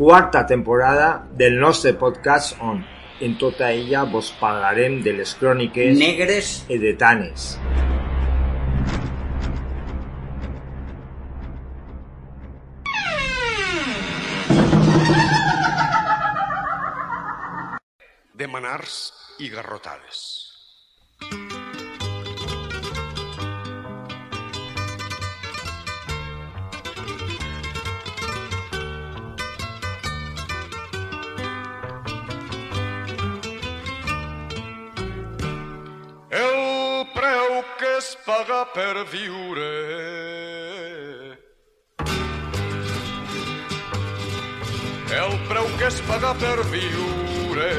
quarta temporada del nostre podcast on en tota ella vos parlarem de les cròniques negres edetanes. de manars i garrotades. Paga per viure. El preu que es paga per viure.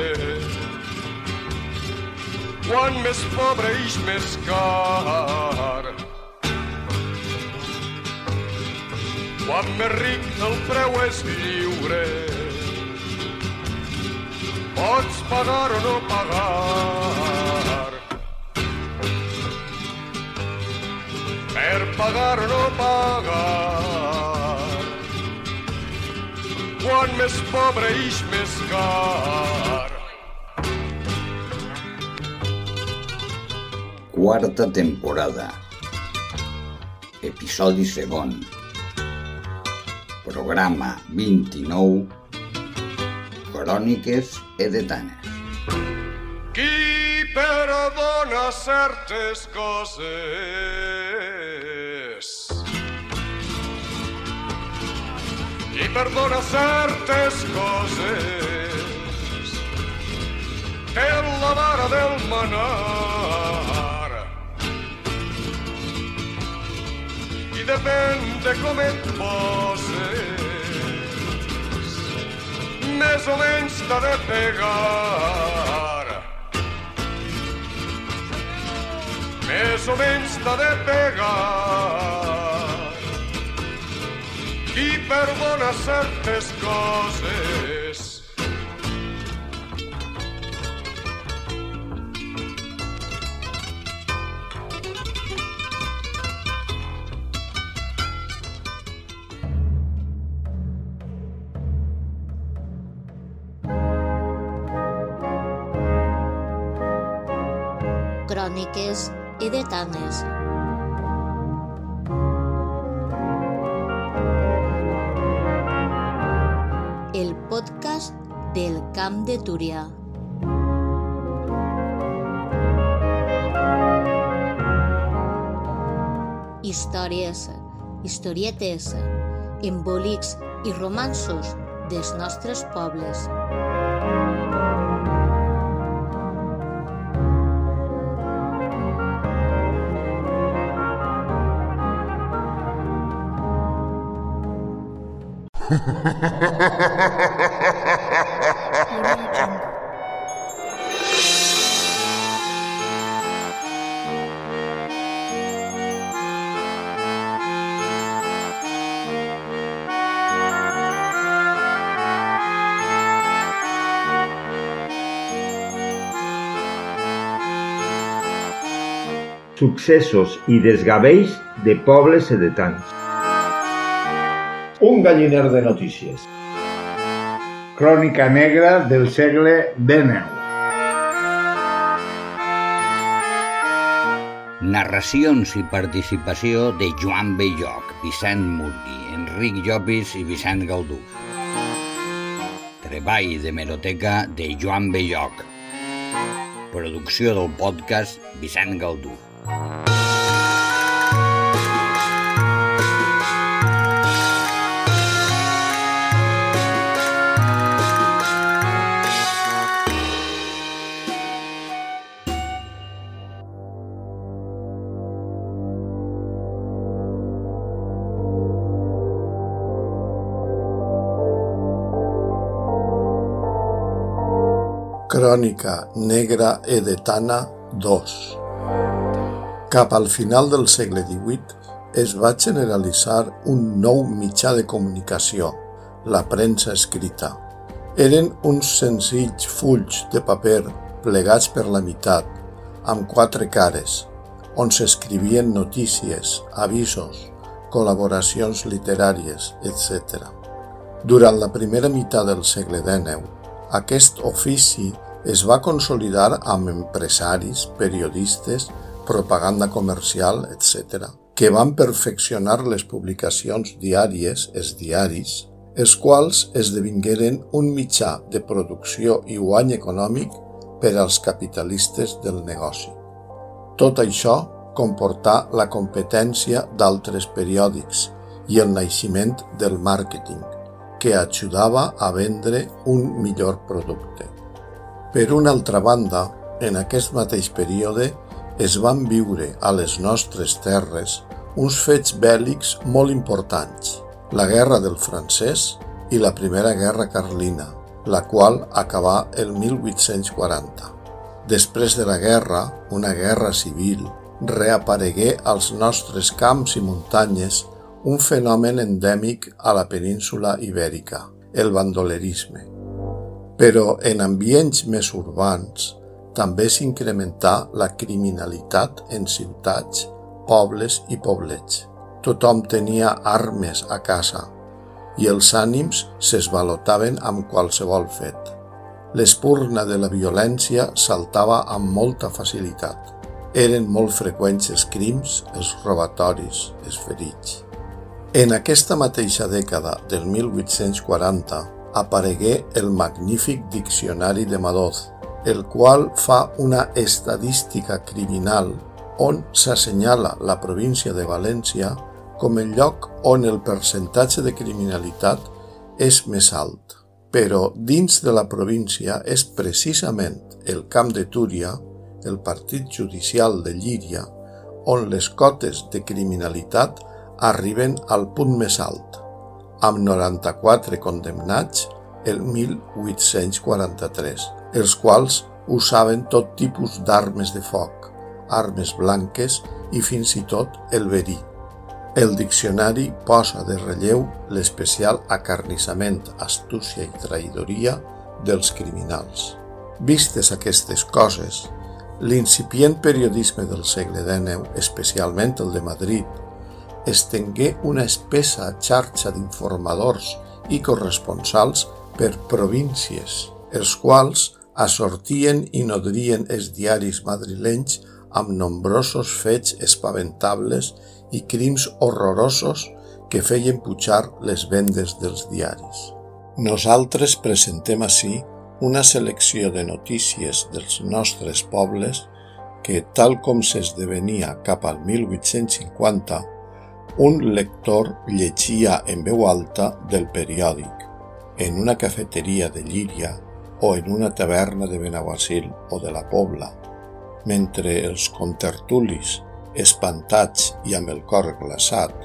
Quan més pobre ix més car. Quan més ric el preu és lliure. Pots pagar o no pagar per pagar o no pagar. Quan més pobre ix més car. quarta temporada. Episodi segon. Programa 29 cròniques edetanes. Qui perdona certes coses Qui perdona certes coses. Té la vara del manar. I depèn de com et poses més o menys t'ha de pegar. Més o menys t'ha de pegar. Qui perdona certes coses cròniques edetanes. El del Camp de Túria. Històries, historietes, embolics i romansos dels nostres pobles. Successos i desgavells de pobles edetans. Un galliner de notícies. Crònica negra del segle XIX. Narracions i participació de Joan Belloc, Vicent Murgui, Enric Llopis i Vicent Gaudú. Treball de meroteca de Joan Belloc. Producció del podcast Vicent Gaudú. Crònica negra edetana 2 Cap al final del segle XVIII es va generalitzar un nou mitjà de comunicació, la premsa escrita. Eren uns senzills fulls de paper plegats per la meitat, amb quatre cares, on s'escrivien notícies, avisos, col·laboracions literàries, etc. Durant la primera meitat del segle XIX, aquest ofici es va consolidar amb empresaris, periodistes, propaganda comercial, etc., que van perfeccionar les publicacions diàries, els diaris, els quals esdevingueren un mitjà de producció i guany econòmic per als capitalistes del negoci. Tot això comportà la competència d'altres periòdics i el naixement del màrqueting, que ajudava a vendre un millor producte. Per una altra banda, en aquest mateix període es van viure a les nostres terres uns fets bèl·lics molt importants, la Guerra del Francès i la Primera Guerra Carlina, la qual acabà el 1840. Després de la guerra, una guerra civil, reaparegué als nostres camps i muntanyes un fenomen endèmic a la península ibèrica, el bandolerisme. Però en ambients més urbans també s'incrementà la criminalitat en ciutats, pobles i poblets. Tothom tenia armes a casa i els ànims s'esvalotaven amb qualsevol fet. L'espurna de la violència saltava amb molta facilitat. Eren molt freqüents els crims, els robatoris, els ferits. En aquesta mateixa dècada del 1840 aparegué el magnífic Diccionari de Madoz, el qual fa una estadística criminal on s'assenyala la província de València com el lloc on el percentatge de criminalitat és més alt. Però dins de la província és precisament el camp de Túria, el partit judicial de Llíria, on les cotes de criminalitat arriben al punt més alt, amb 94 condemnats el 1843, els quals usaven tot tipus d'armes de foc, armes blanques i fins i tot el verí. El diccionari posa de relleu l'especial acarnissament, astúcia i traïdoria dels criminals. Vistes aquestes coses, l'incipient periodisme del segle XIX, especialment el de Madrid, estengué una espessa xarxa d'informadors i corresponsals per províncies, els quals assortien i nodrien els diaris madrilenys amb nombrosos fets espaventables i crims horrorosos que feien pujar les vendes dels diaris. Nosaltres presentem així una selecció de notícies dels nostres pobles que, tal com s'esdevenia cap al 1850, un lector llegia en veu alta del periòdic, en una cafeteria de Llíria o en una taverna de Benaguasil o de la Pobla, mentre els contertulis, espantats i amb el cor glaçat,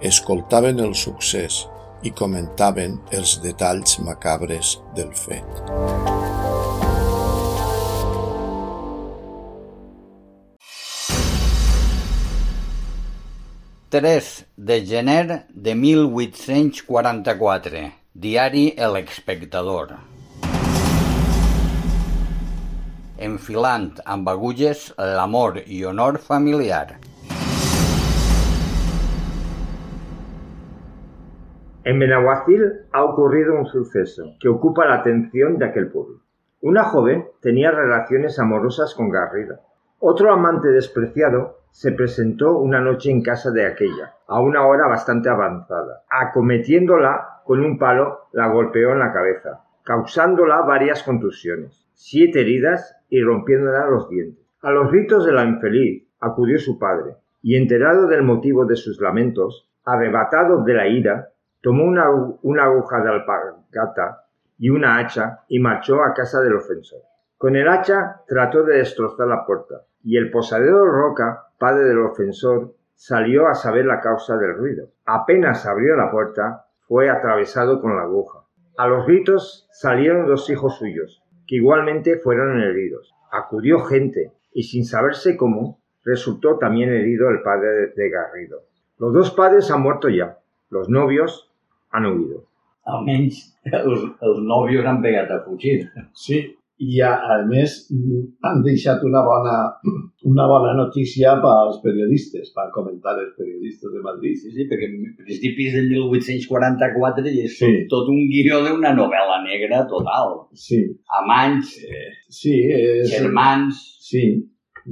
escoltaven el succés i comentaven els detalls macabres del fet. Tres de gener de 1844. Diari El Espectador. enfilant amb agulles l'amor y honor familiar. En Benaguacil ha ocurrido un suceso que ocupa la atención de aquel pueblo. Una joven tenía relaciones amorosas con Garrido. Otro amante despreciado se presentó una noche en casa de aquella, a una hora bastante avanzada. Acometiéndola con un palo, la golpeó en la cabeza, causándola varias contusiones, siete heridas y rompiéndola los dientes. A los gritos de la infeliz acudió su padre, y enterado del motivo de sus lamentos, arrebatado de la ira, tomó una, una aguja de alpargata y una hacha y marchó a casa del ofensor. Con el hacha trató de destrozar la puerta, y el posadero Roca, padre del ofensor, salió a saber la causa del ruido. Apenas abrió la puerta, fue atravesado con la aguja. A los gritos salieron dos hijos suyos, que igualmente fueron heridos. Acudió gente, y sin saberse cómo, resultó también herido el padre de Garrido. Los dos padres han muerto ya. Los novios han huido. Almenys els, els nòvios han pegat a fugir. Sí, i a, a més han deixat una bona, una bona notícia pels periodistes, per comentar els periodistes de Madrid. Sí, sí, perquè principis de 1844 és Sí. tot un guió d'una novel·la negra total. Sí, Amants, sí, és, germans... sí,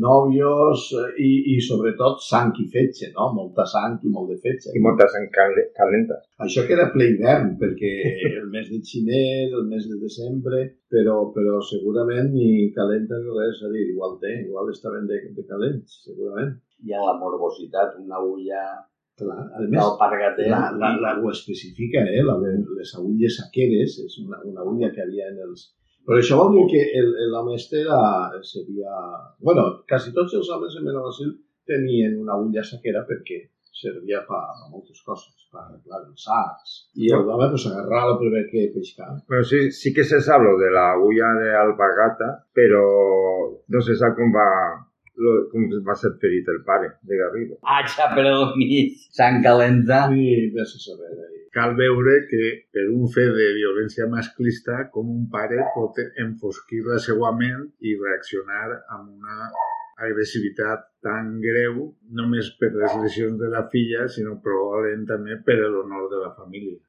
nòvios eh, i, i sobretot sang i fetge, no? Molta sang i molt de fetge. I moltes en cal- calentes. Això que era ple hivern, perquè el mes de xiner, el mes de desembre, però, però segurament ni calenta ni res, és a dir, igual té, igual estaven de, de calents, segurament. Hi ha la morbositat, una ulla Clar, a més, d'alpargater. la, la, la, ho especifica, eh? La, les agulles saqueres, és una, una ulla que havia en els... Però això vol dir que el- el- l'home este era, seria... bueno, quasi tots els homes en Benaguasil tenien una ulla saquera perquè servia per a moltes coses, per arreglar els sacs. I el home pues, agarrava el primer que pescava. Bueno, sí, sí que se sabe lo de la agulla de alpagata, pero no se sabe cómo va, lo, cómo va a ser ferit el pare de Garrido. Atxa per el mig, sang calenta. I vés a saber. Eh? Cal veure que per un fet de violència masclista com un pare pot enfosquir la seva ment i reaccionar amb una agressivitat tan greu només per les lesions de la filla, sinó probablement també per l'honor de la família.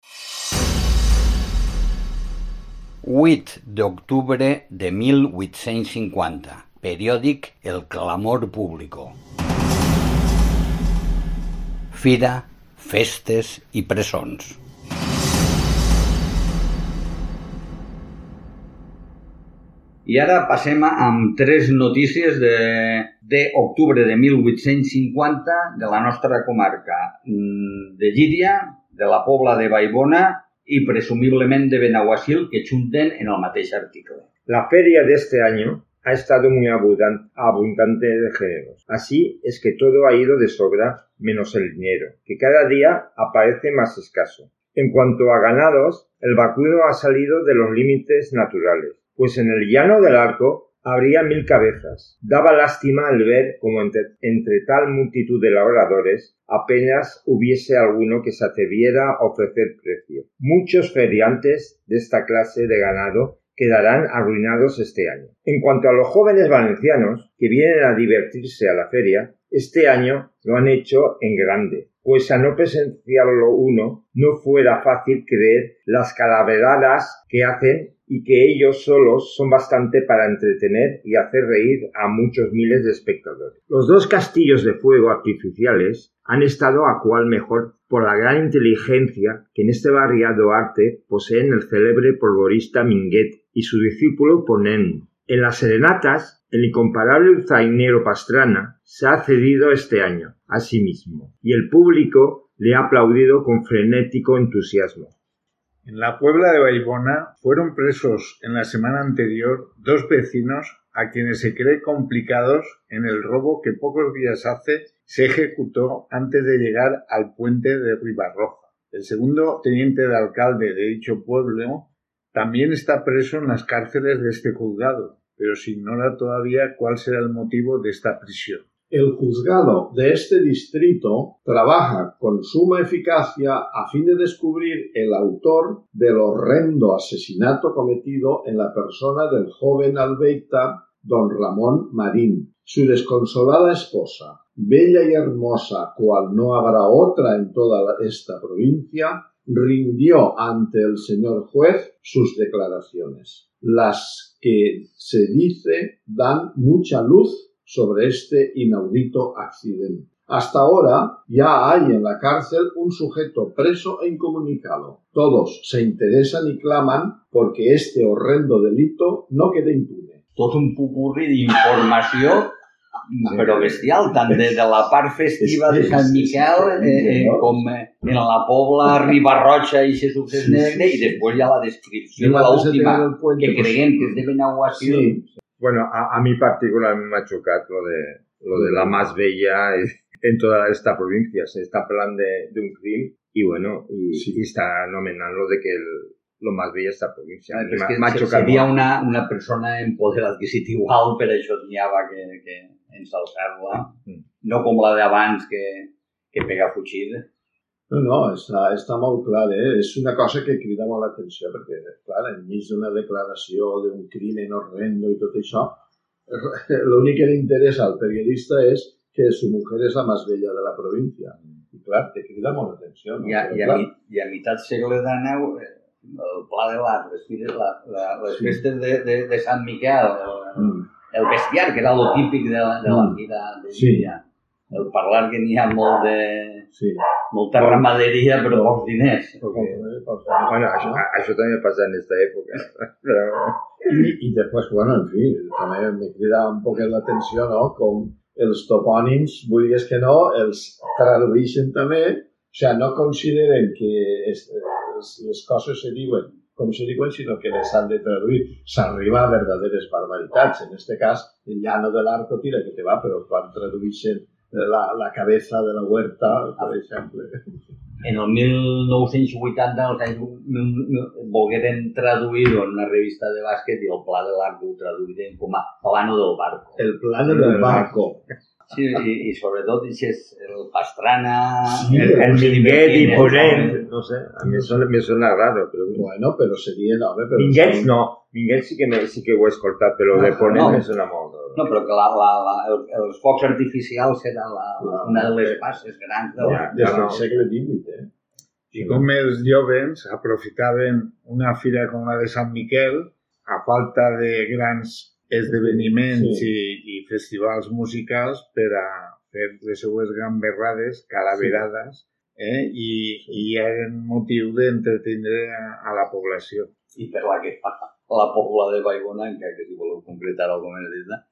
8 d'octubre de 1850. Periòdic El Clamor Público. Fira, festes i presons. I ara passem amb tres notícies de, de octubre de 1850 de la nostra comarca, mm, de Llíria, de la Pobla de Baibona i presumiblement de Benaguasil que junten en el mateix article. La feria de este año ha estado muy abundan- abundante de géneros. Así es que todo ha ido de sobra menos el dinero, que cada día aparece más escaso. En cuanto a ganados, el vacuno ha salido de los límites naturales, pues en el llano del arco habría mil cabezas. Daba lástima el ver como entre, entre tal multitud de labradores apenas hubiese alguno que se atreviera a ofrecer precio. Muchos feriantes de esta clase de ganado quedarán arruinados este año. En cuanto a los jóvenes valencianos que vienen a divertirse a la feria, este año lo han hecho en grande, pues a no presenciarlo uno no fuera fácil creer las calaveradas que hacen y que ellos solos son bastante para entretener y hacer reír a muchos miles de espectadores. Los dos castillos de fuego artificiales han estado a cual mejor por la gran inteligencia que en este barriado arte poseen el célebre polvorista Minguet y su discípulo Ponén. En las serenatas, el incomparable zainero Pastrana se ha cedido este año a sí mismo, y el público le ha aplaudido con frenético entusiasmo. En la Puebla de Baibona fueron presos en la semana anterior dos vecinos a quienes se cree complicados en el robo que pocos días hace se ejecutó antes de llegar al puente de Ribarroja. El segundo teniente de alcalde de dicho pueblo también está preso en las cárceles de este juzgado, pero se ignora todavía cuál será el motivo de esta prisión. El juzgado de este distrito trabaja con suma eficacia a fin de descubrir el autor del horrendo asesinato cometido en la persona del joven albeita don Ramón Marín, su desconsolada esposa, bella y hermosa, cual no habrá otra en toda esta provincia, rindió ante el señor juez sus declaraciones, las que se dice dan mucha luz sobre este inaudito accidente. Hasta ahora ya hay en la cárcel un sujeto preso e incomunicado. Todos se interesan y claman porque este horrendo delito no quede impune. Tot un pupurri d'informació però bestial, tant de, de la part festiva de Sant Miquel eh, eh, com eh, en la Pobla Ribarroja i Jesús Negre i després hi ha la descripció de l'última que creguem que és de Benaguasil Sí, Bueno, a, a mí particularmente me ha chocado lo de, lo de la más bella en toda esta provincia. Se está hablando de, de un crimen y bueno, y, Sí. y está nominando de que el, lo más bella esta provincia. Ah, és que chocado seria una, una persona en poder adquisitiu alt, per això n'hi havia que, que ensalçar-la, Mm. no com la d'abans que, que pega fugir. No, no, està, està molt clar, eh? És una cosa que crida molt l'atenció, perquè, clar, enmig d'una declaració d'un crimen horrendo i tot això, l'únic que li interessa al periodista és que su mujer és la més bella de la província. I, clar, te crida molt l'atenció, no? I a, Però, i, a, clar, mi- i a meitat segle XIX, eh, el Pla de l'Art, les, la, la, les Sí. festes de, de, de Sant Miquel, el, mm, el bestiar, que era lo típic de la, de la Mm. fira de Sí. Llíria. El parlar que n'hi ha molt de, sí. molta ramaderia però pocs diners. Porque, Bueno, això, això també passa en aquesta època. Però... I, I després, bueno, en fi, també me crida un poc l'atenció, no?, com els topònims, vulguis que no, els tradueixen també, o sigui, no consideren que es, es, les coses se diuen com se diuen, sinó que les han de traduir. S'arriba a verdaderes barbaritats. En este cas, el llano de l'arco tira que te va, però quan tradueixen la, la cabeza de la huerta, per exemple. En el 1980 els anys, volgueren traduir-ho en una revista de bàsquet i el Pla de l'Art ho traduïren com a plano del barco. El plano del barco. Sí, i, i sobretot és el Pastrana... Sí, El, el Minguet i Ponent, no sé, a mi sona, me sona raro, però... Bueno, però seria, no, però... Minguets no, Minguets sí que, me, sí que ho he escoltat, però de Ah, Ponent no. me sona molt. No, però que la, la, la, el, els focs artificials era la, Clar. una de les passes grans de la... Ja. Des del no. segle XVIII, eh? I com els jovens aprofitaven una fira com la de Sant Miquel, a falta de grans esdeveniments Sí. i, i festivals musicals per a fer les seues gamberrades, calaverades, eh? I, i eren motiu d'entretenir a, a la població. I per la que fa la pobla de Baigona, encara que si voleu concretar alguna cosa,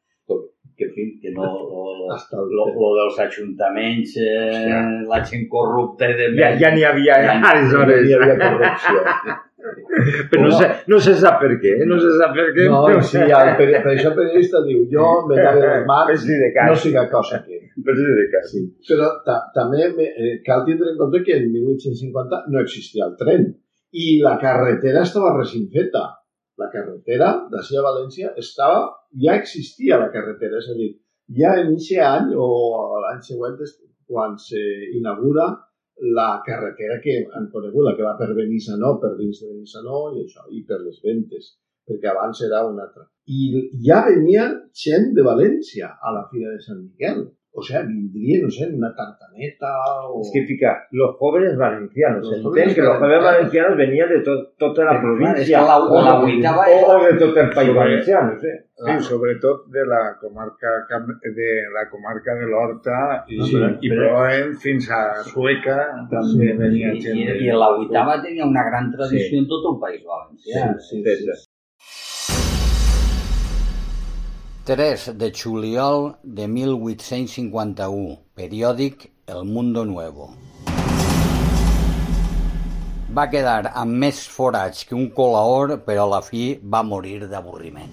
que, en fi, que no... Lo, lo, lo dels ajuntaments, eh, la gent corrupta i de Ja, ja n'hi havia Ja- aleshores. Hi havia corrupció. Però no, sé, no se sap per què, no se sap per què. No, però- sí, el, peri- per això el periodista diu, jo me lave les Per mans, de no siga cosa que... Per si de cas. Sí. Però ta també me, eh, cal tindre en compte que en 1850 no existia el tren i la carretera estava recint feta. La carretera d'ací a València estava, ja existia la carretera, és a dir, ja en aquest any o l'any següent quan s'inaugura la carretera que han conegut, la que va per Benissanó, per dins de Benissanó i això, i per les ventes, perquè abans era una altra. I ja venia gent de València a la Fira de Sant Miquel. O sea, vindria, no sé, una tartaneta o... Es que fica, los jóvenes valencianos, Los jóvenes Que los jóvenes valencianos. venían de to tota la província. la- o, la vuitava o, de tot el país Sobre- valenciano, sí. Sí, sobretot de la comarca de la comarca de l'Horta i, Sí, i probablement fins a Sueca també venia I, gent. i, de- I la vuitava tenia una gran tradició Sí. en tot el País Valencià. sí, Sí, sí. sí. 3 de juliol de 1851, periòdic El Mundo Nuevo. Va quedar amb més forats que un colaor, però a la fi va morir d'avorriment.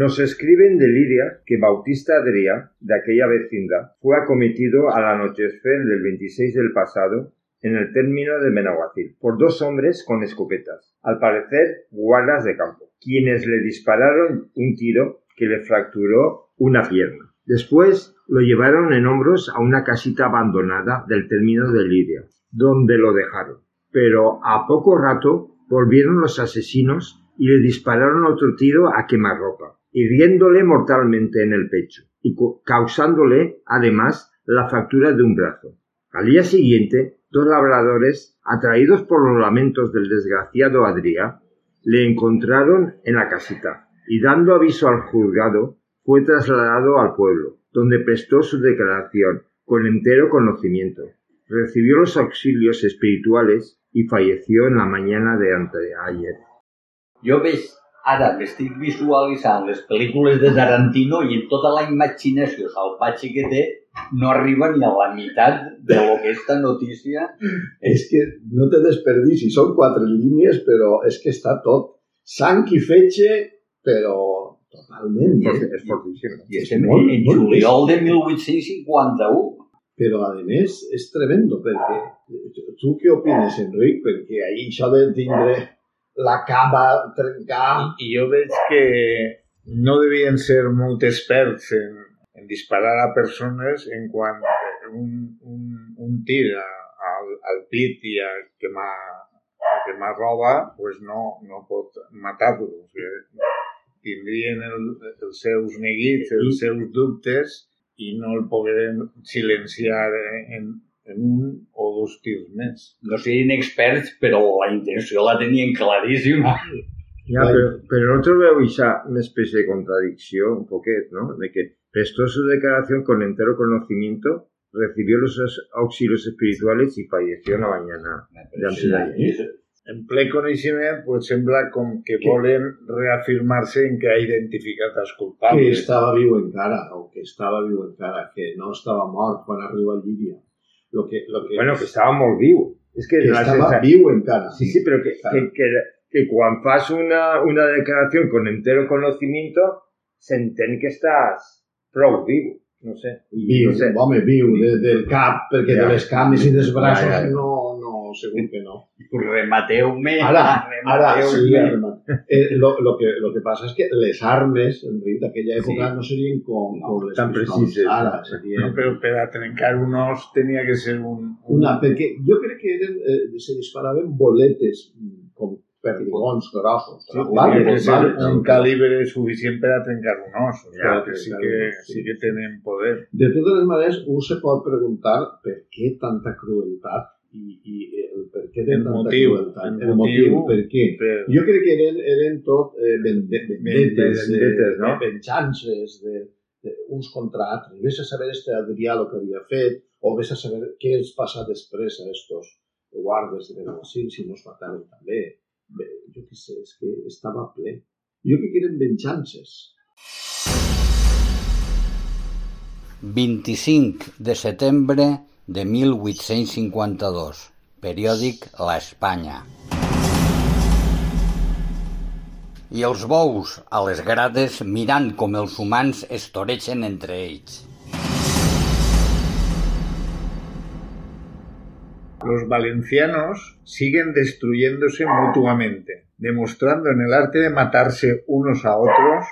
Nos escriben de Liria que Bautista Adrià, de aquella vecindad, fue acometido al anochecer del 26 del pasado en el término de Benaguacil por dos hombres con escopetas, al parecer guardas de campo, quienes le dispararon un tiro que le fracturó una pierna. Después lo llevaron en hombros a una casita abandonada del término de Liria, donde lo dejaron. Pero a poco rato volvieron los asesinos y le dispararon otro tiro a quemarropa, hiriéndole mortalmente en el pecho y causándole, además, la fractura de un brazo. Al día siguiente, dos labradores, atraídos por los lamentos del desgraciado Adrià, le encontraron en la casita y dando aviso al juzgado, fue trasladado al pueblo, donde prestó su declaración con entero conocimiento. Recibió los auxilios espirituales y falleció en la mañana de anteayer. Jo veig, ara m'estic visualitzant les pel·lícules de Tarantino i tota la imaginació salvatge que no arriba ni a la meitat de lo que esta notícia És que no te desperdicis, són quatre línies, però és que està tot. Sang i fetge, però totalment. I- Es fortísimo. i És estem molt, en molt juliol de 1851. Però, a més, és tremendo, perquè tu què opines, Enric? Perquè ahir això de tindre la cava trencar... I jo veig que no devien ser molt experts en, en disparar a persones en quan un, un, un tir al, al pit i a quemar, a quemar roba pues no, no pot matar-lo. O sigui, tindrien el, els seus neguits, els seus dubtes i no el pogueren silenciar en, en un o dos tirs més. No serien experts, però la intenció la tenien claríssima. Ya, pero, pero otro veo quizá una especie de contradicción, un poquet, ¿no? De que prestó su declaración con entero conocimiento, recibió los auxilios espirituales y falleció la mañana de de ayer. En ple coneixement, pues sembla com que Que- volen reafirmar-se en que ha identificat els que culpables. estava viu encara, o que estava viu encara, que no estava mort quan arriba a Llíria. Lo que, lo que, Bueno, que estaba muy vivo. Es que, que estava sensa- viu encara. Sí, sí, pero que, Claro. que, que, que fas una, una declaración con entero conocimiento, se entiende que estás pro vivo. No sé. Viu, no sé. home, viu, de, del cap, perquè Ja. de les cames i dels braços Ja, ja, ja. no, no, segur que no. Remateu-me. Ara, ara, remateu-me. sí, ara, eh, lo, lo, que, lo que passa és que les armes, Enric, d'aquella època Sí. no serien com, No, com les tan precises, Ara, serien... No, però per a trencar un os tenia que ser un... un Una, perquè jo crec que eren, eh, se disparaven boletes com perdigons grossos. Sí, tenia que ser un calibre suficient per a trencar un os. O Ja, que sí que, sí. sí que tenen poder. De totes les maneres, un se pot preguntar per què tanta crueltat i, i el per què de El tanta motiu, crueltat. el El, motiu, motiu, per què? Per... Jo crec que eren, eren tot eh, vende, vendetes, Vendetes, eh, no? venjances de, de, uns contra altres. Vés a saber este Adrià el que havia fet, o vés a saber què els passa després a estos guardes de Benaguasil, si no es mataven també. Bé, jo què sé, és que estava ple. Jo que eren venjances. 25 de setembre de 1852. Periòdic La Espanya. I els bous a les grades mirant com els humans es toreixen entre ells. Los valencianos siguen destruyéndose mutuamente, demostrando en el arte de matarse unos a otros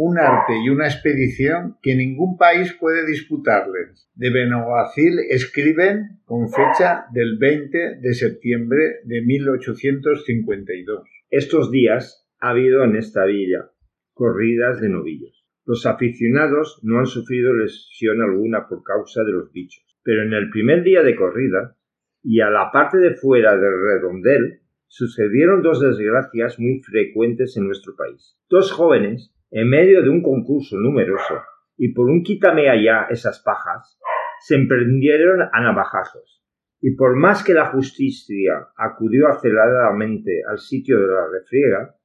un arte y una expedición que ningún país puede disputarles. De Benaguacil escriben con fecha del 20 de septiembre de 1852. Estos días ha habido en esta villa corridas de novillos. Los aficionados no han sufrido lesión alguna por causa de los bichos, pero en el primer día de corrida y a la parte de fuera del redondel sucedieron dos desgracias muy frecuentes en nuestro país. Dos jóvenes, en medio de un concurso numeroso y por un quítame allá esas pajas, se emprendieron a navajazos. Y por más que la justicia acudió aceleradamente al sitio de la refriega,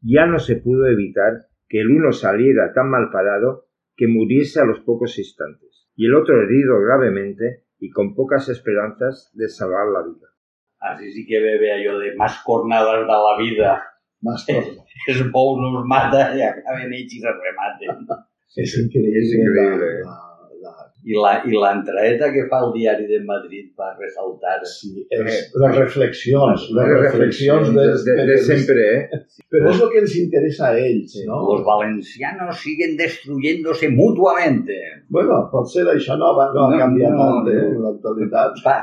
ya no se pudo evitar que el uno saliera tan mal parado que muriese a los pocos instantes, y el otro herido gravemente y con pocas esperanzas de salvar la vida. Així sí que ve bé allò de más cornades de la vida. Más coses. Els bous no els mata i acaben ells i se rematen. És increïble. És increïble. La, la, la, I la, i l'entraeta que fa el diari de Madrid per ressaltar sí, els, les reflexions, les reflexions de, de, de periodistes. siempre, ¿eh? Però és el que els interessa a ells, no? Los valencianos siguen destruyéndose mutuamente. Bueno, potser això no, va, no ha No, canviat no, tant eh, no. l'actualitat. Pa,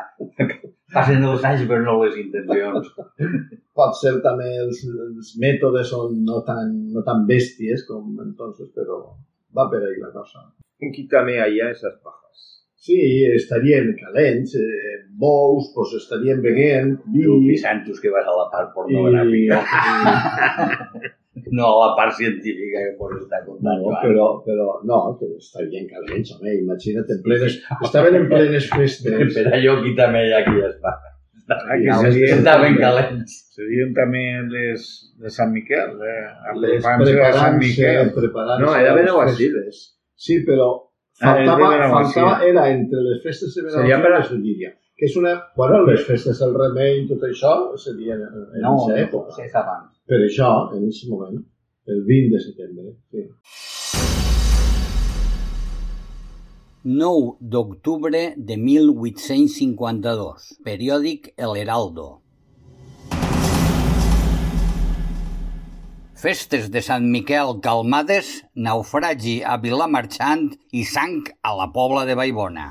passen els anys però no les intencions. Pot ser també els, els mètodes són no tan, no tan bèsties com entonces, però va per ahí la cosa. Un quítame allá esas pajas. Sí, estarien calents, eh, bous, pues estarien beguent, vi... Tu, Santos, que vas a la part pornogràfica, i, no a la part científica que pots estar contant. no, però, però no, que estarien calents, home, imagina't, en plenes, estaven en plenes festes. Per allò aquí també hi ha qui es fa. Ah, que No, serien, Estaven calents. serien també les de Sant Miquel, eh? les preparant-se, Miquel. preparant-se No, era a les Benaguasil. Sí, però Ah, de faltava, Benaguasil. faltava, era entre les festes de Seria i per a- les de Llíria. Que és una... Bueno, les festes del remei i tot això serien en, aquesta no, època. és abans. Per això, en aquest moment, el 20 de setembre, sí. 9 d'octubre de 1852. Periòdic El Heraldo. Festes de Sant Miquel calmades, naufragi a Vilamarxant i sang a la Pobla de Vallbona.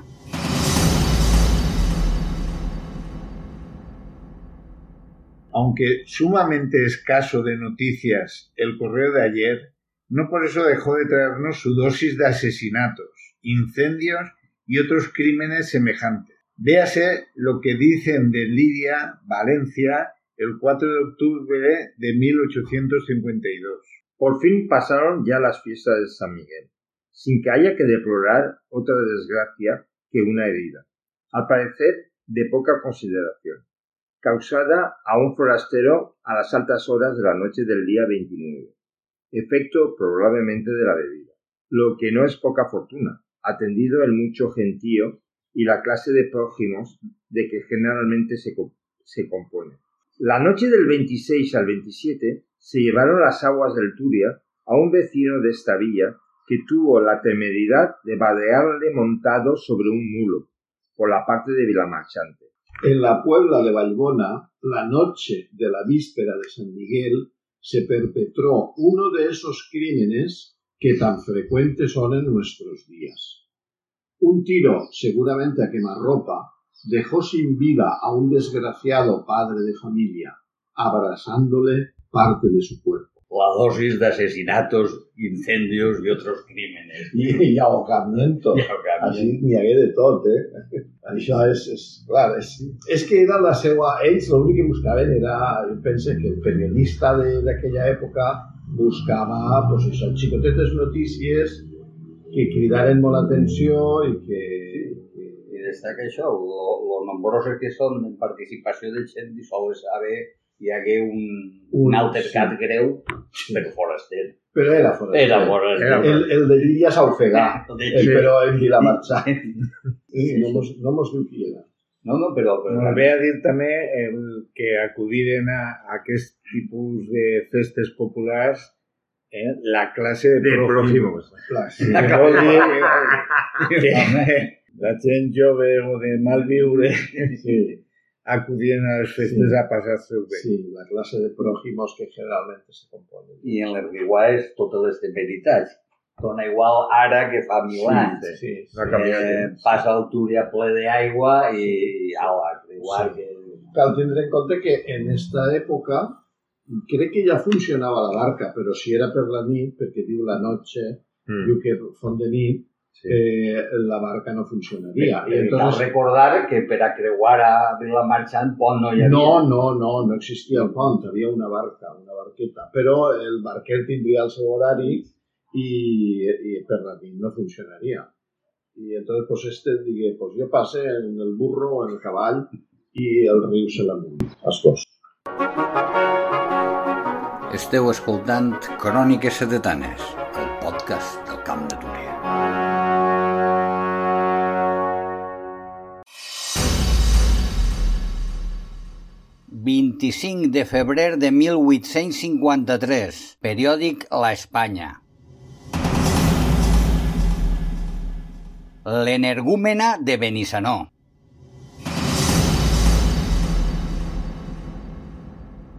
Aunque sumamente escaso de noticias el correo de ayer, no por eso dejó de traernos su dosis de asesinatos, incendios y otros crímenes semejantes. Véase lo que dicen de Lidia, Valencia, el 4 de octubre de 1852. Por fin pasaron ya las fiestas de San Miguel, sin que haya que deplorar otra desgracia que una herida, al parecer de poca consideración, causada a un forastero a las altas horas de la noche del día 29, efecto probablemente de la bebida, lo que no es poca fortuna, atendido el mucho gentío y la clase de prójimos de que generalmente se, se compone. La noche del 26 al 27 se llevaron las aguas del Turia a un vecino de esta villa que tuvo la temeridad de vadearle montado sobre un mulo por la parte de Vilamarchante. En la Puebla de Vallbona, la noche de la víspera de San Miguel, se perpetró uno de esos crímenes que tan frecuentes son en nuestros días. Un tiro, seguramente a quemarropa, dejó sin vida a un desgraciado padre de familia, abrasándole parte de su cuerpo. La dosis de asesinatos, incendios y otros crímenes. I, i ahogamiento. I ahogamiento. Així n'hi hagué de tot, eh? Això és, és clar, és, és que era la seva... Ells l'únic que buscaven era... Jo penso que el periodista de- d'aquella època buscava, pues això, xicotetes notícies que cridaren molt l'atenció i que, destaca això, lo, lo nombroses que són en participació de gent i sols saber hi hagué un, un Un- altercat greu per foraster. Però era fora. Era foraster. El, el de Lídia s'ofegà, De el, Xile. però en Vilamarxant. No mos, no mos diu qui era. No, no, però... però Ve a dir també el que acudiren a, a aquest tipus de festes populars eh, la clase de, De sí. Que vol dir que la gent jove o de mal viure Sí, acudien a les festes Sí. a passar-se-ho bé. sí, la clase de prójimos que generalmente se componen. I en les riguades totes les temeritats. Dona igual ara que fa mil anys. Sí, sí. No ha canviat Eh, passa el Túria ple d'aigua i, i ala, igual Sí. que... Cal tindre en compte que en esta època crec que ja funcionava la barca, però si era per la nit, perquè diu la noche, Mm. diu que font de nit, Sí. eh, la barca no funcionaria. I I cal entonces, recordar que per a creuar a Vilamarxant pont no hi havia. no, no, no, no existia el pont, havia una barca, una barqueta, però el barquer tindria el seu horari i, i per la nit no funcionaria. Y entonces, pues este digué, pues jo passe en el burro o en el cavall i el riu se l'amunt, els dos. Esteu escoltant Cròniques Sedetanes, el podcast del Camp de Túria. ...25 de febrer de 1853, periòdic La Espanya. L'energúmena de Benissanó.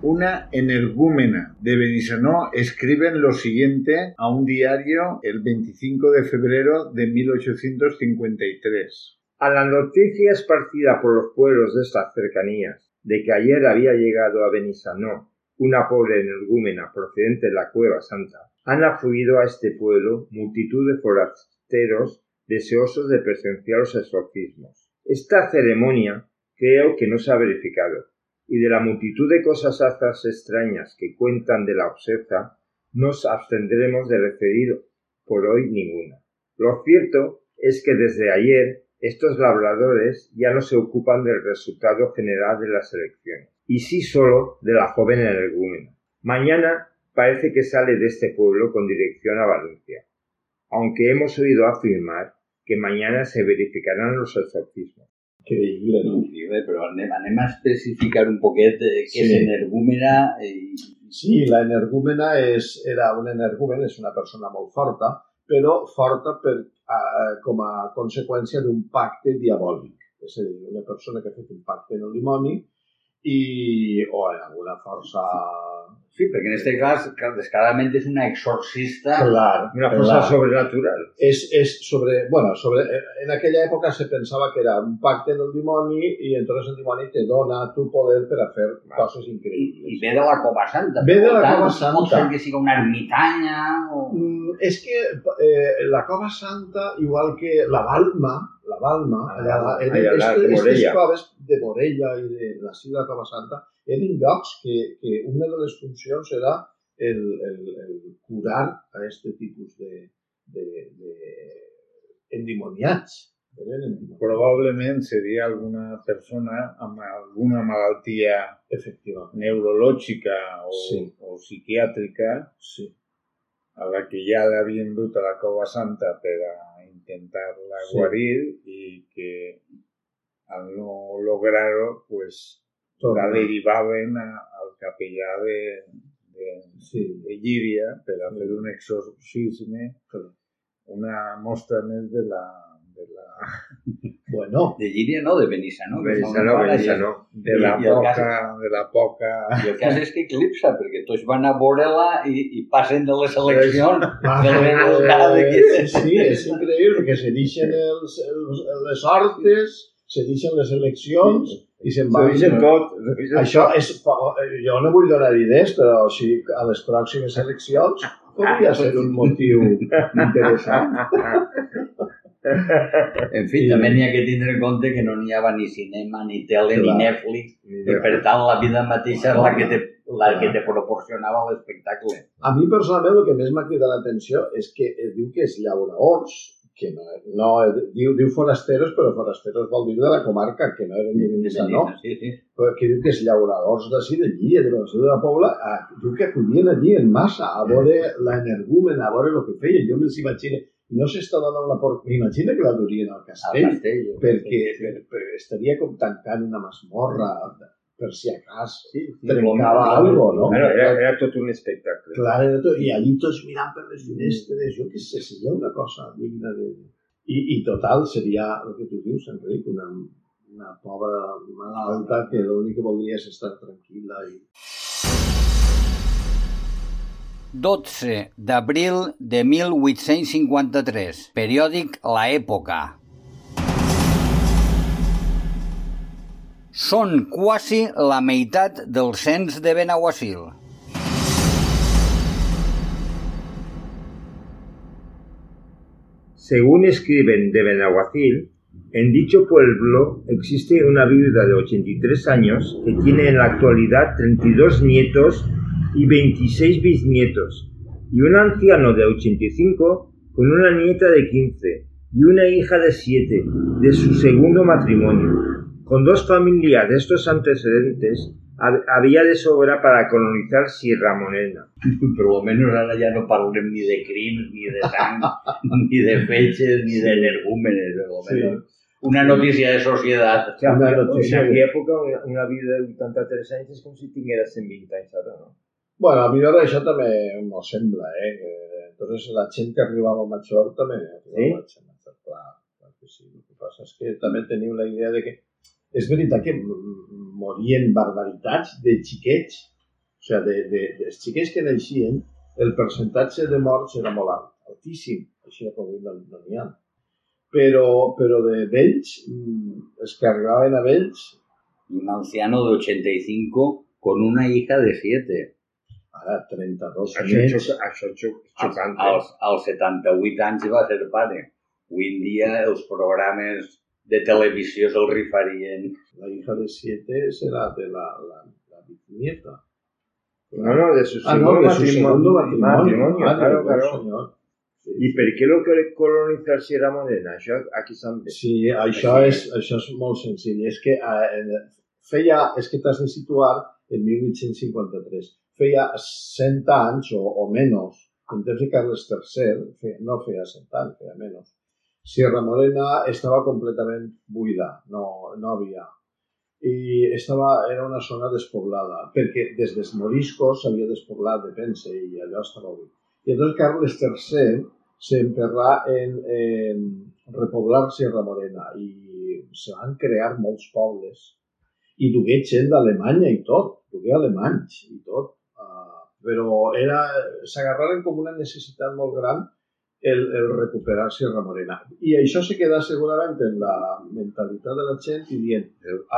Una energúmena de Benissanó escriben lo siguiente a un diario el 25 de febrero de 1853. A la noticia esparcida por los pueblos de estas cercanías de que ayer había llegado a Benissanó una pobre energúmena procedente de la Cueva Santa, han afluido a este pueblo multitud de forasteros deseosos de presenciar los exorcismos. Esta ceremonia creo que no se ha verificado, y de la multitud de cosas hazas extrañas que cuentan de la observa, nos abstendremos de referir por hoy ninguna. Lo cierto es que desde ayer estos labradores ya no se ocupan del resultado general de las elecciones, y sí solo de la joven energúmena. Mañana parece que sale de este pueblo con dirección a Valencia, aunque hemos oído afirmar que mañana se verificarán los exorcismos. Increïble, no? Increïble, però anem, a especificar un poquet eh, és Sí. energúmena i Sí, la energúmena és, era una energúmena, és una persona molt forta, però forta per, a, com a conseqüència d'un pacte diabòlic. És a dir, una persona que ha fet un pacte en el dimoni i, o en alguna força Sí, Sí, porque en este caso descaradamente es una exorcista. Claro, una cosa sobrenatural. Es, es, sobre, bueno, sobre, en aquella época se pensava que era un pacte del dimoni i entonces el dimoni te dona tu poder per a fer claro. coses ve de la Santa. Ve de la Santa. Que sigui una ermitaña o... Mm, que eh, la Cova Santa, igual que la Balma, la Balma, ah, allà, allà, allà, allà, allà, allà, allà, eren llocs que, que una de les funcions era el, el, el curar a este tipus de, de, de endimoniats. Eren endimoniats, Probablement seria alguna persona amb alguna malaltia efectivament. neurològica o, Sí. o psiquiàtrica Sí. a la que ja l'havien dut a la Cova Santa per a intentar-la Sí. guarir i que al no lograr-ho pues, la Torna. derivaven a, al capellà de, de, Sí. de Llíria per a fer un exorcisme, una mostra més de la, de la, Bueno, De Llíria no, de Benissa, no? Que Benissa no, de la i poca, cas- de la poca. I el cas és que eclipsa, perquè tots van a veure-la i, i passen de les eleccions de Eh, que... sí, és increïble que se deixen els, els, les hortes, se deixen les eleccions i se'n van. dicen tot. dicen Això tot. és, jo no vull donar idees, però sí, a les pròximes eleccions podria ser un motiu interessant. En fi, també n'hi ha que tindre en compte que no n'hi havia ni cinema, ni tele, ni Clar. Netflix, i per tant la vida mateixa és la que te, la que te proporcionava l'espectacle. A mi personalment el que més m'ha cridat l'atenció és que es diu que és llauraors, que no, no diu, diu forasteros, però forasteros vol dir de la comarca, que no eren de Benissa, no? Sí, sí. però que diu que els llauradors d'ací de Llia, de la ciutat de la Pobla, a, diu que acudien allí en massa a veure l'energúmena, a veure el que feia. Jo me'ls imagino, no s'està donant la por... M'imagino que la durien al Al castell, castell. perquè per, per, estaria com tancant una masmorra, per si a cas Sí, sí. trencava algo, no? Bueno, era, era tot un espectacle. Clar, era tot, i allí tots mirant per les finestres, jo què sé, seria una cosa digna de... I, i total, seria el que tu dius, Enric, una, una pobra malalta que l'únic que voldria és estar tranquil·la i 12 d'abril de 1853, periòdic La Època. Són quasi la meitat del cens de Benaguasil. Según escriben de Benaguacil, en dicho pueblo existe una viuda de 83 años que tiene en la actualidad 32 nietos y 26 bisnietos, y un anciano de 85 con una nieta de 15 y una hija de 7 de su segundo matrimonio. Con dos familias de estos antecedentes hab- había de sobra para colonizar Sierra Morena. Però almenys ara ja no parlem ni de crims, ni de sang, ni de fetges, ni de energúmenes. Almenys. Una notícia de societat. Sea, Una en notícia de- aquella època una, una vida de 83 anys és com si tingueres 120 anys ara, no? Bueno, a mi ara això també m'ho sembla, eh? Que, entonces la gent que arribava major també arribava Sí? a major, clar, clar que sí. El que passa és que també teniu la idea de que és veritat que morien barbaritats de xiquets, o sigui, de, de, dels xiquets que naixien, el percentatge de morts era molt alt, altíssim, així com avui no n'hi ha. Però, però de vells, mm, els que arribaven a vells, Un anciano de 85 con una hija de 7. ara 32 Això, això xoc, Als, xocant. als, als 78 anys va ser pare. Avui en dia els programes de televisió se'l rifarien. La hija de siete será de la, la, la bisnieta. No, no, de su Ah, no, segundo de su segundo matrimonio. matrimonio, Ah, claro, claro. Señor. Sí. I per què lo que colonitzar Sierra Morena? Això aquí s'han de... Sí, això és, això és molt senzill. És que eh, feia, és que t'has de situar en 1853. Feia 100 anys o, o menys, en temps de Carles III, feia, no feia 100 anys, feia menys. Sierra Morena estava completament buida, no, no havia. I estava, era una zona despoblada, perquè des dels moriscos s'havia despoblat de Pense i allò estava buit. I llavors Carles III s'emperrà en, en repoblar Sierra Morena i se van crear molts pobles i dugué gent d'Alemanya i tot, dugué alemanys i tot a, però s'agarraren com una necessitat molt gran el, el recuperar Sierra Morena. I això se queda segurament en la mentalitat de la gent i dient,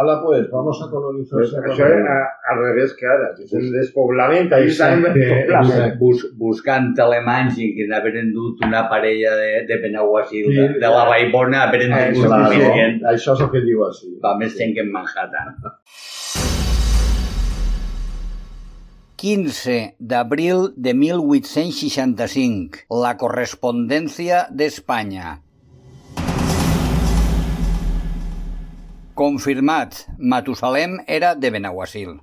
ala pues, vamos a colonizar Pues Sierra això Morena. a, al revés que ara, que és un despoblament, ahí estan Exacte, poblament. exacte. Bus, buscant alemanys i que n'haver endut una parella de, de Benaguasil, Sí, de, de la Baibona, haver Ah, endut suficient. això és el que diu així. Va més gent que en Manhattan. 15 d'abril de 1865. La correspondència d'Espanya. Confirmat, Matusalem era de Benaguasil.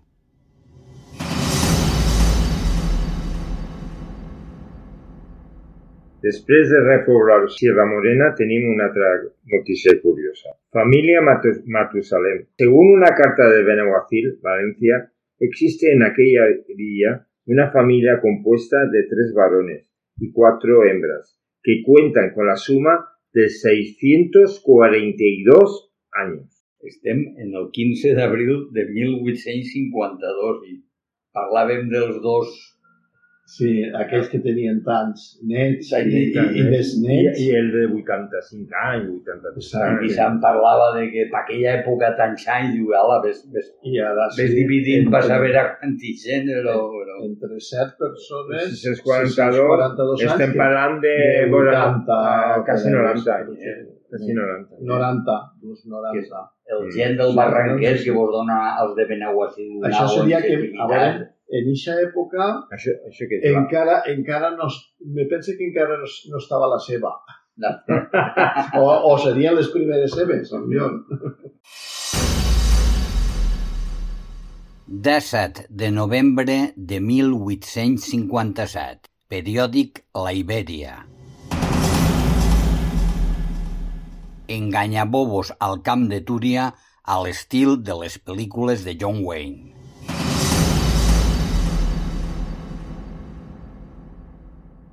Després de repoblar Sierra Morena tenim una altra notícia curiosa. Familia Matu- Matusalem. Según una carta de Benaguacil, Valencia, existe en aquella villa una familia compuesta de tres varones y cuatro hembras, que cuentan con la suma de 642 años. Estem en el 15 d'abril de 1852 i parlàvem dels dos Sí, aquells que tenien tants nets i, i, i I, besnets. i el de 85 anys, 83 Exacte. i anys. se'n parlava de que per aquella època tants anys, diu, ala, ves, ves, I ara ves dividint per saber a quanti gent, però. Entre set persones, 642, 642 estem anys, parlant de, de vora, 80, ah, quasi per 90 ahí, anys. sí. eh? Quasi 90. 90, d'uns 90. El gent del Sí, Barranquers sí. que vos dona els de Benaguasil una Això seria que, a veure, en eixa època Això, això que encara, encara no, me pense que encara no, no estava la seva. No. O, o serien les primeres seves, millor. 17 de novembre de 1857. Periòdic La Ibèria. Enganyabobos al camp de Túria a l'estil de les pel·lícules de John Wayne.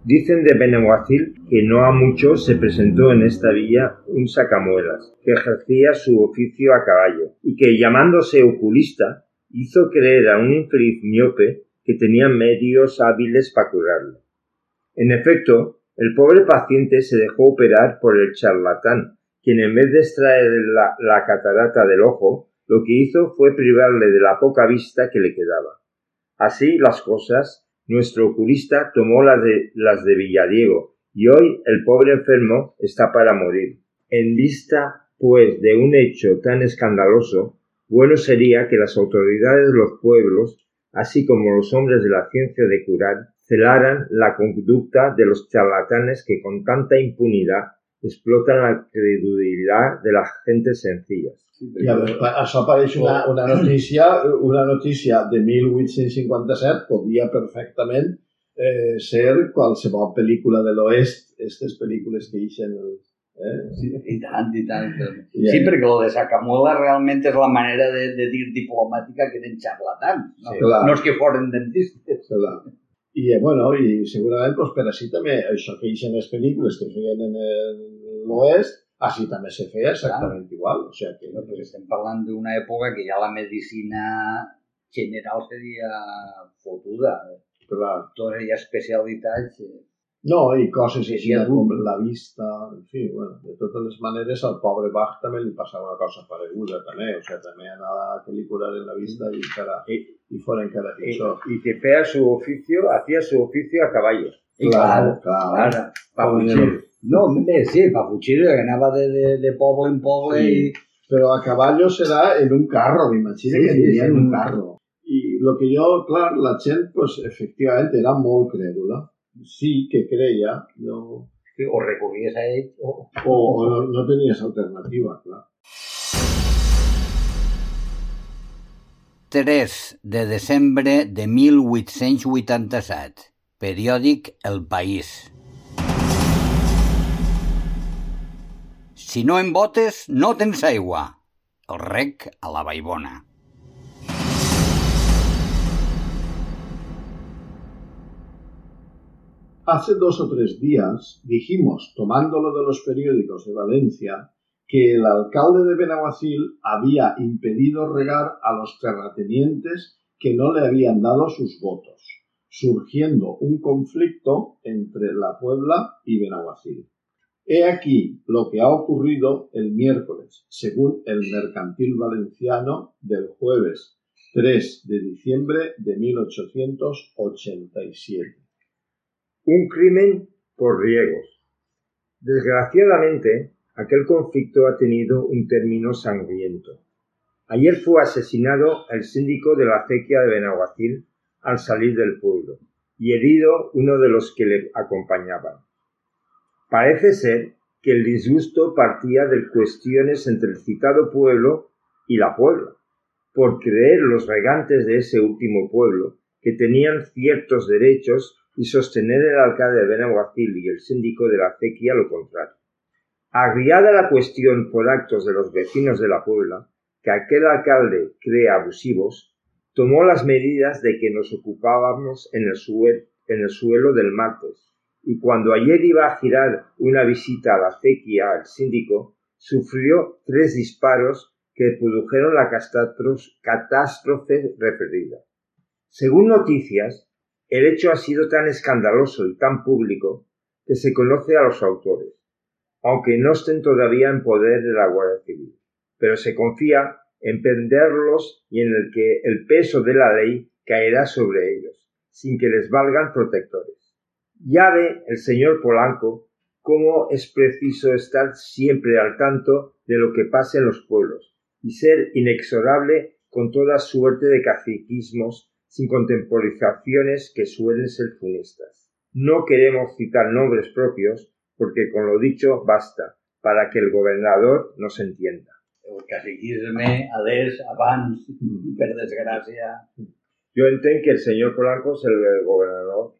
Dicen de Benaguacil que no a mucho se presentó en esta villa un sacamuelas que ejercía su oficio a caballo y que llamándose oculista hizo creer a un infeliz miope que tenía medios hábiles para curarle. En efecto, el pobre paciente se dejó operar por el charlatán, quien en vez de extraer la catarata del ojo, lo que hizo fue privarle de la poca vista que le quedaba. Así las cosas, nuestro oculista tomó las de, las de Villadiego y hoy el pobre enfermo está para morir. En vista, pues, de un hecho tan escandaloso, bueno sería que las autoridades de los pueblos, así como los hombres de la ciencia de curar, celaran la conducta de los charlatanes que con tanta impunidad explotan la credulidad de las gentes sencillas. I a veure, això apareix una, una notícia, una notícia de 1857, podria perfectament eh, ser qualsevol pel·lícula de l'oest, aquestes pel·lícules que ixen el, eh? Sí. I tant, i tant. I- Sí, perquè lo de Sacamuela realment és la manera de, de dir diplomàtica que eren xarlatans. No, Sí, clar. no és que foren dentistes. Clar. I, eh, bueno, i segurament pues, per així també, això que ixen les pel·lícules que feien en l'oest, així també se feia exactament igual. O sigui que, No, però estem parlant d'una època que ja la medicina general seria fotuda. clar, Totes hi ha especialitats. Eh, No, i coses així sí, com la vista, en fi, bueno, de totes les maneres al pobre Bach també li passava una cosa pareguda també, o sigui, també anava que li curaren la vista i encara, i, i fora encara Y, pitjor. y que fea su oficio, hacía su oficio a caballo. I Clar, clar, clar. clar, Pa Pobre fugir. nen. No, bé, sí, pa fugir, que anava de, de, de poble en poble Sí. i... Però a caballo serà en un carro, m'imagino Sí, que sí, aniria sí, en un carro. I lo que jo, clar, la gent, pues, efectivament, era molt crèdula. Sí que creia, no, Sí, o recorries a ell o... o, o no, no tenies alternativa, clar. 3 de desembre de 1887. Periòdic El País. Si no em botes, no tens aigua. El rec a la Baibona. Hace dos o tres días dijimos, tomándolo de los periódicos de Valencia, que el alcalde de Benaguacil había impedido regar a los terratenientes que no le habían dado sus votos. surgiendo un conflicto entre la Puebla y Benaguacil. He aquí lo que ha ocurrido el miércoles, según el Mercantil Valenciano del jueves 3 de diciembre de 1887. Un crimen por riegos. Desgraciadamente, aquel conflicto ha tenido un término sangriento. Ayer fue asesinado el síndico de la acequia de Benaguacil al salir del pueblo y herido uno de los que le acompañaban. Parece ser que el disgusto partía de cuestiones entre el citado pueblo y la Puebla, por creer los regantes de ese último pueblo que tenían ciertos derechos y sostener el alcalde de Benaguacil y el síndico de la acequia lo contrario. Agriada la cuestión por actos de los vecinos de la Puebla, que aquel alcalde cree abusivos, tomó las medidas de que nos ocupábamos en el, en el suelo del martes, y cuando ayer iba a girar una visita a la acequia al síndico, sufrió tres disparos que produjeron la catástrofe referida. Según noticias, el hecho ha sido tan escandaloso y tan público que se conoce a los autores, aunque no estén todavía en poder de la Guardia Civil, pero se confía en prenderlos y en el que el peso de la ley caerá sobre ellos, sin que les valgan protectores. Ya ve el señor Polanco cómo es preciso estar siempre al tanto de lo que pasa en los pueblos y ser inexorable con toda suerte de caciquismos sin contemporizaciones que suelen ser funestas. No queremos citar nombres propios porque con lo dicho basta para que el gobernador nos entienda. El caciquisme, adés, abans, per desgràcia... Jo entenc que el senyor Polanco és el gobernador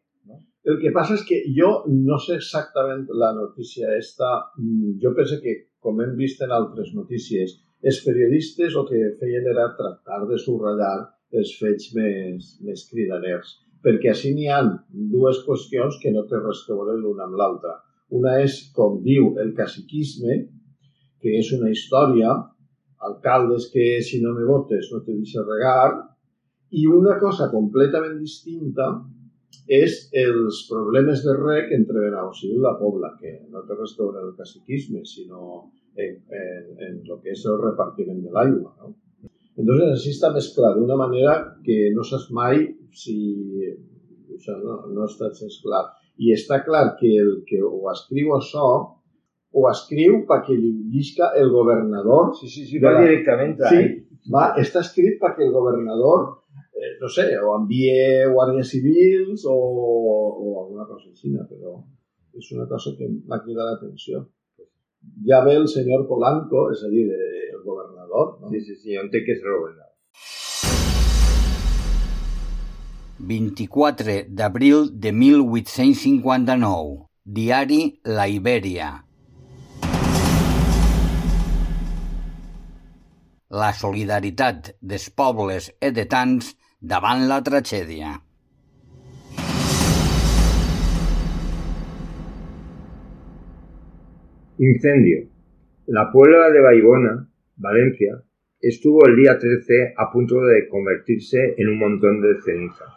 El que passa és que jo no sé exactament la notícia esta. Mm, jo penso que, com hem vist en altres notícies, els periodistes el que feien era tractar de subratllar els fets més, més cridaners. Perquè així n'hi han dues qüestions que no té res a veure l'una amb l'altra. Una és, com diu, el caciquisme, que és una història, alcaldes que si no me votes no te deixes regar, i una cosa completament distinta és els problemes de rec entre Benaus i la Pobla, que no té res a veure el caciquisme, sinó en, en, en el que és el repartiment de l'aigua. No? Entonces, així està més clar, d'una manera que no saps mai si... Això no, no està gens clar. I està clar que el que ho escriu això ho escriu perquè li llisca el governador. Sí, sí, sí, va la... directament. Sí, va, està escrit perquè el governador eh, no sé, o envie guàrdies civils o, o alguna cosa així, però és una cosa que m'ha cridat l'atenció. Ja ve el senyor Polanco, és a dir, el governador. No? Sí, sí, sí, jo entenc que és el governador. 24 d'abril de 1859. Diari La Ibèria. La solidaritat dels pobles edetans davant la tragèdia. Incendio. La Puebla de Baibona, Valencia, estuvo el día 13 a punto de convertirse en un montón de cenizas.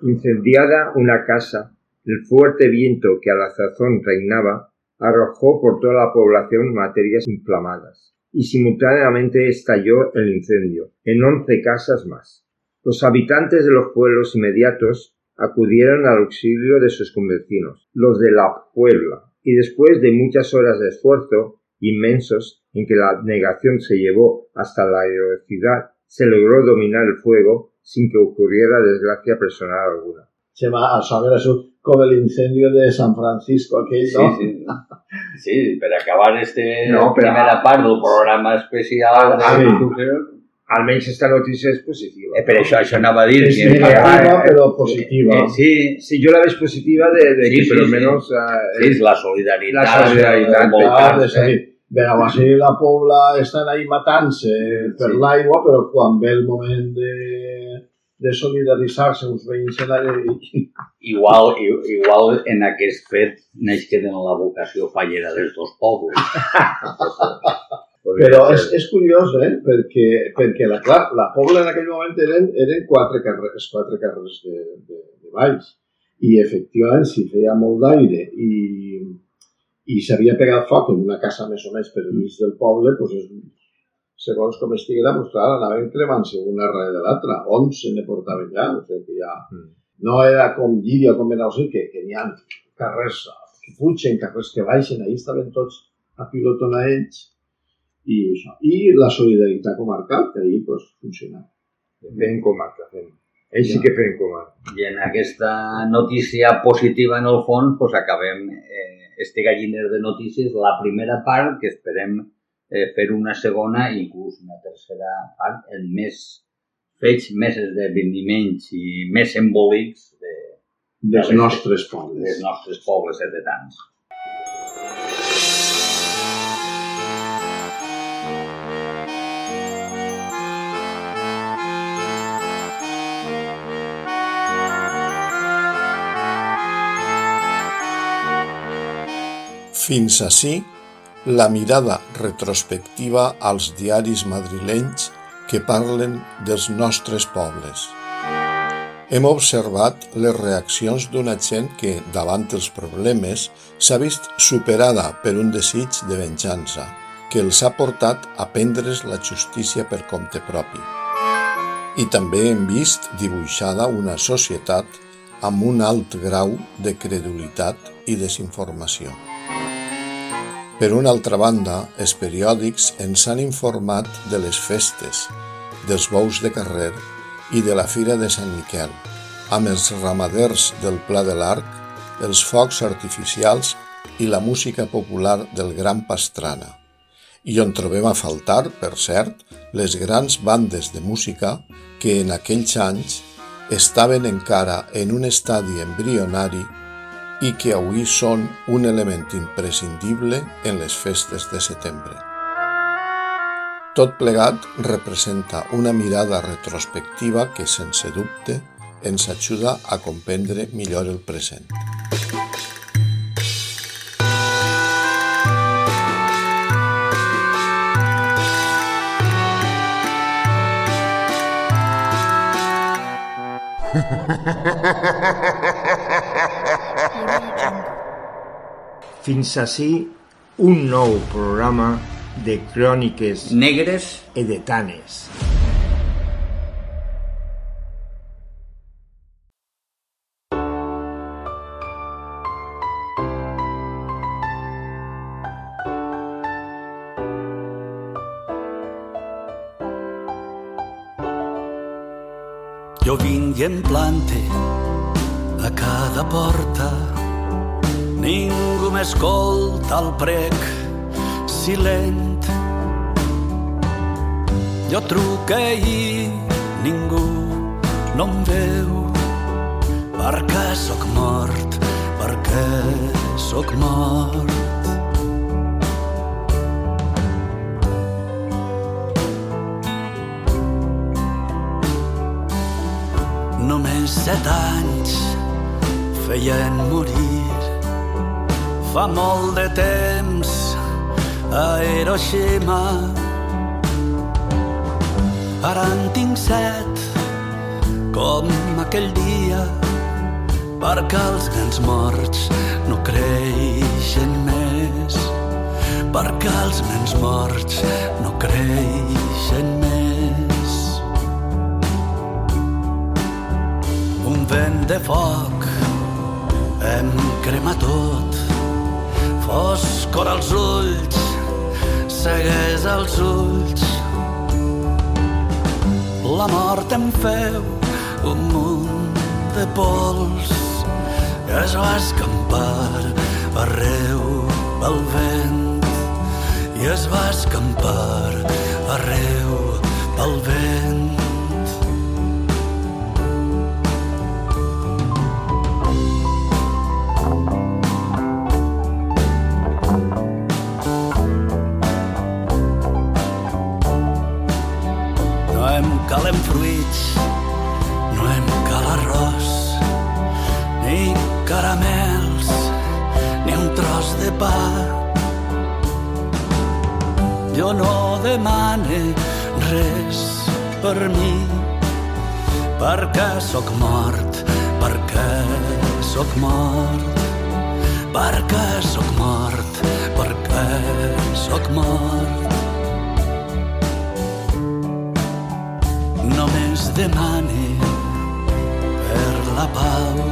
Incendiada una casa, el fuerte viento que a la sazón reinaba arrojó por toda la población materias inflamadas y simultáneamente estalló el incendio en once casas más. Los habitantes de los pueblos inmediatos acudieron al auxilio de sus convecinos, los de la Puebla, y después de muchas horas de esfuerzo inmensos en que la negación se llevó hasta la heroicidad, se logró dominar el fuego sin que ocurriera desgracia personal alguna. Chema, a saber eso como el incendio de San Francisco aquell, no? Sí, sí. Sí, per acabar este no, del programa especial de sí almenys esta notícia és positiva. Eh, per això, això anava a dir. És negativa, eh, però positiva. Eh, sí, sí, jo la veig positiva de, de sí, que, sí, per almenys... Sí. Eh, sí, és la solidaritat. La solidaritat. Eh, és a dir, Benaguasil i la Pobla estan ahí matant-se per sí. l'aigua, però quan ve el moment de, de solidaritzar-se uns veïns en la Igual, igual en aquest fet neix que tenen la vocació fallera dels dos pobles. Però és, és curiós, eh? Perquè, perquè la, clar, la Pobla en aquell moment eren, eren quatre carrers, quatre carrers de, de, de baix. I efectivament, si feia molt d'aire i, i s'havia pegat foc en una casa més o més per mig del poble, doncs és, segons com estiguera, doncs clar, anaven cremant-se una darrere de l'altra. 11 ne portaven ja, o sigui que ja... Mm. No era com Llíria, com era, o sigui, que, que n'hi ha carrers que pugen, carrers que baixen, ahir estaven tots a pilotonar ells i això. I la solidaritat comarcal, que ahir pues, funciona. Fent comarca, fent. Ells ja. sí que feien comarca. I en aquesta notícia positiva, en el fons, pues, acabem eh, este galliner de notícies, la primera part, que esperem eh, fer una segona i inclús una tercera part en més fets, més esdeveniments i més embòlics de, dels nostres pobles. Dels nostres pobles de tants. Fins ací la mirada retrospectiva als diaris madrilenys que parlen dels nostres pobles. Hem observat les reaccions d'una gent que, davant els problemes, s'ha vist superada per un desig de venjança, que els ha portat a prendre's la justícia per compte propi. I també hem vist dibuixada una societat amb un alt grau de credulitat i desinformació. Per una altra banda, els periòdics ens han informat de les festes, dels bous de carrer i de la Fira de Sant Miquel, amb els ramaders del Pla de l'Arc, els focs artificials i la música popular del Gran Pastrana. I on trobem a faltar, per cert, les grans bandes de música que en aquells anys estaven encara en un estadi embrionari i que avui són un element imprescindible en les festes de setembre. Tot plegat representa una mirada retrospectiva que, sense dubte, ens ajuda a comprendre millor el present. Fins ací un nou programa de cròniques negres edetanes. M'escolta al prec silent. Jo truque i ningú no em veu perquè sóc mort, perquè sóc mort. Només set anys feien morir Fa molt de temps a Hiroshima. Ara en tinc set com aquell dia perquè els nens morts no creixen més. Perquè els nens morts no creixen més. Un vent de foc em crema tot foscor als ulls, segueix els ulls. La mort em feu un munt de pols que es va escampar arreu pel vent i es va escampar arreu pel vent. Pa. Jo no demane res per mi, perquè sóc mort, perquè sóc mort, perquè sóc mort, perquè sóc mort. Només demane per la pau.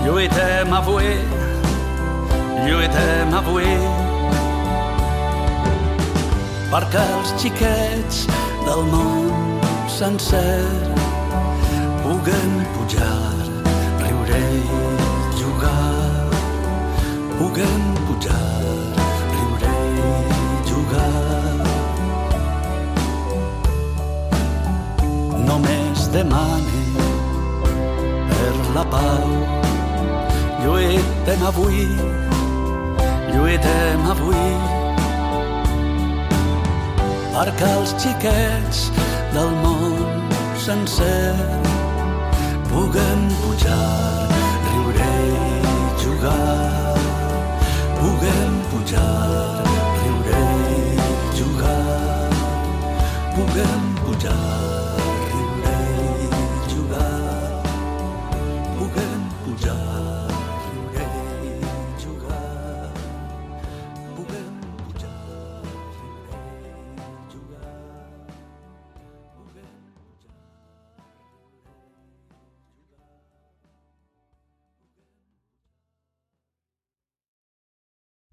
Lluitem avui, lluitem avui, perquè els xiquets del món sencer puguen pujar, riure i jugar, puguen pujar, riure i jugar. Només demane per la pau, lluitem avui, lluitem avui, perquè els xiquets del món sencer puguen pujar, riure i jugar, puguen pujar, riure i jugar, puguen pujar.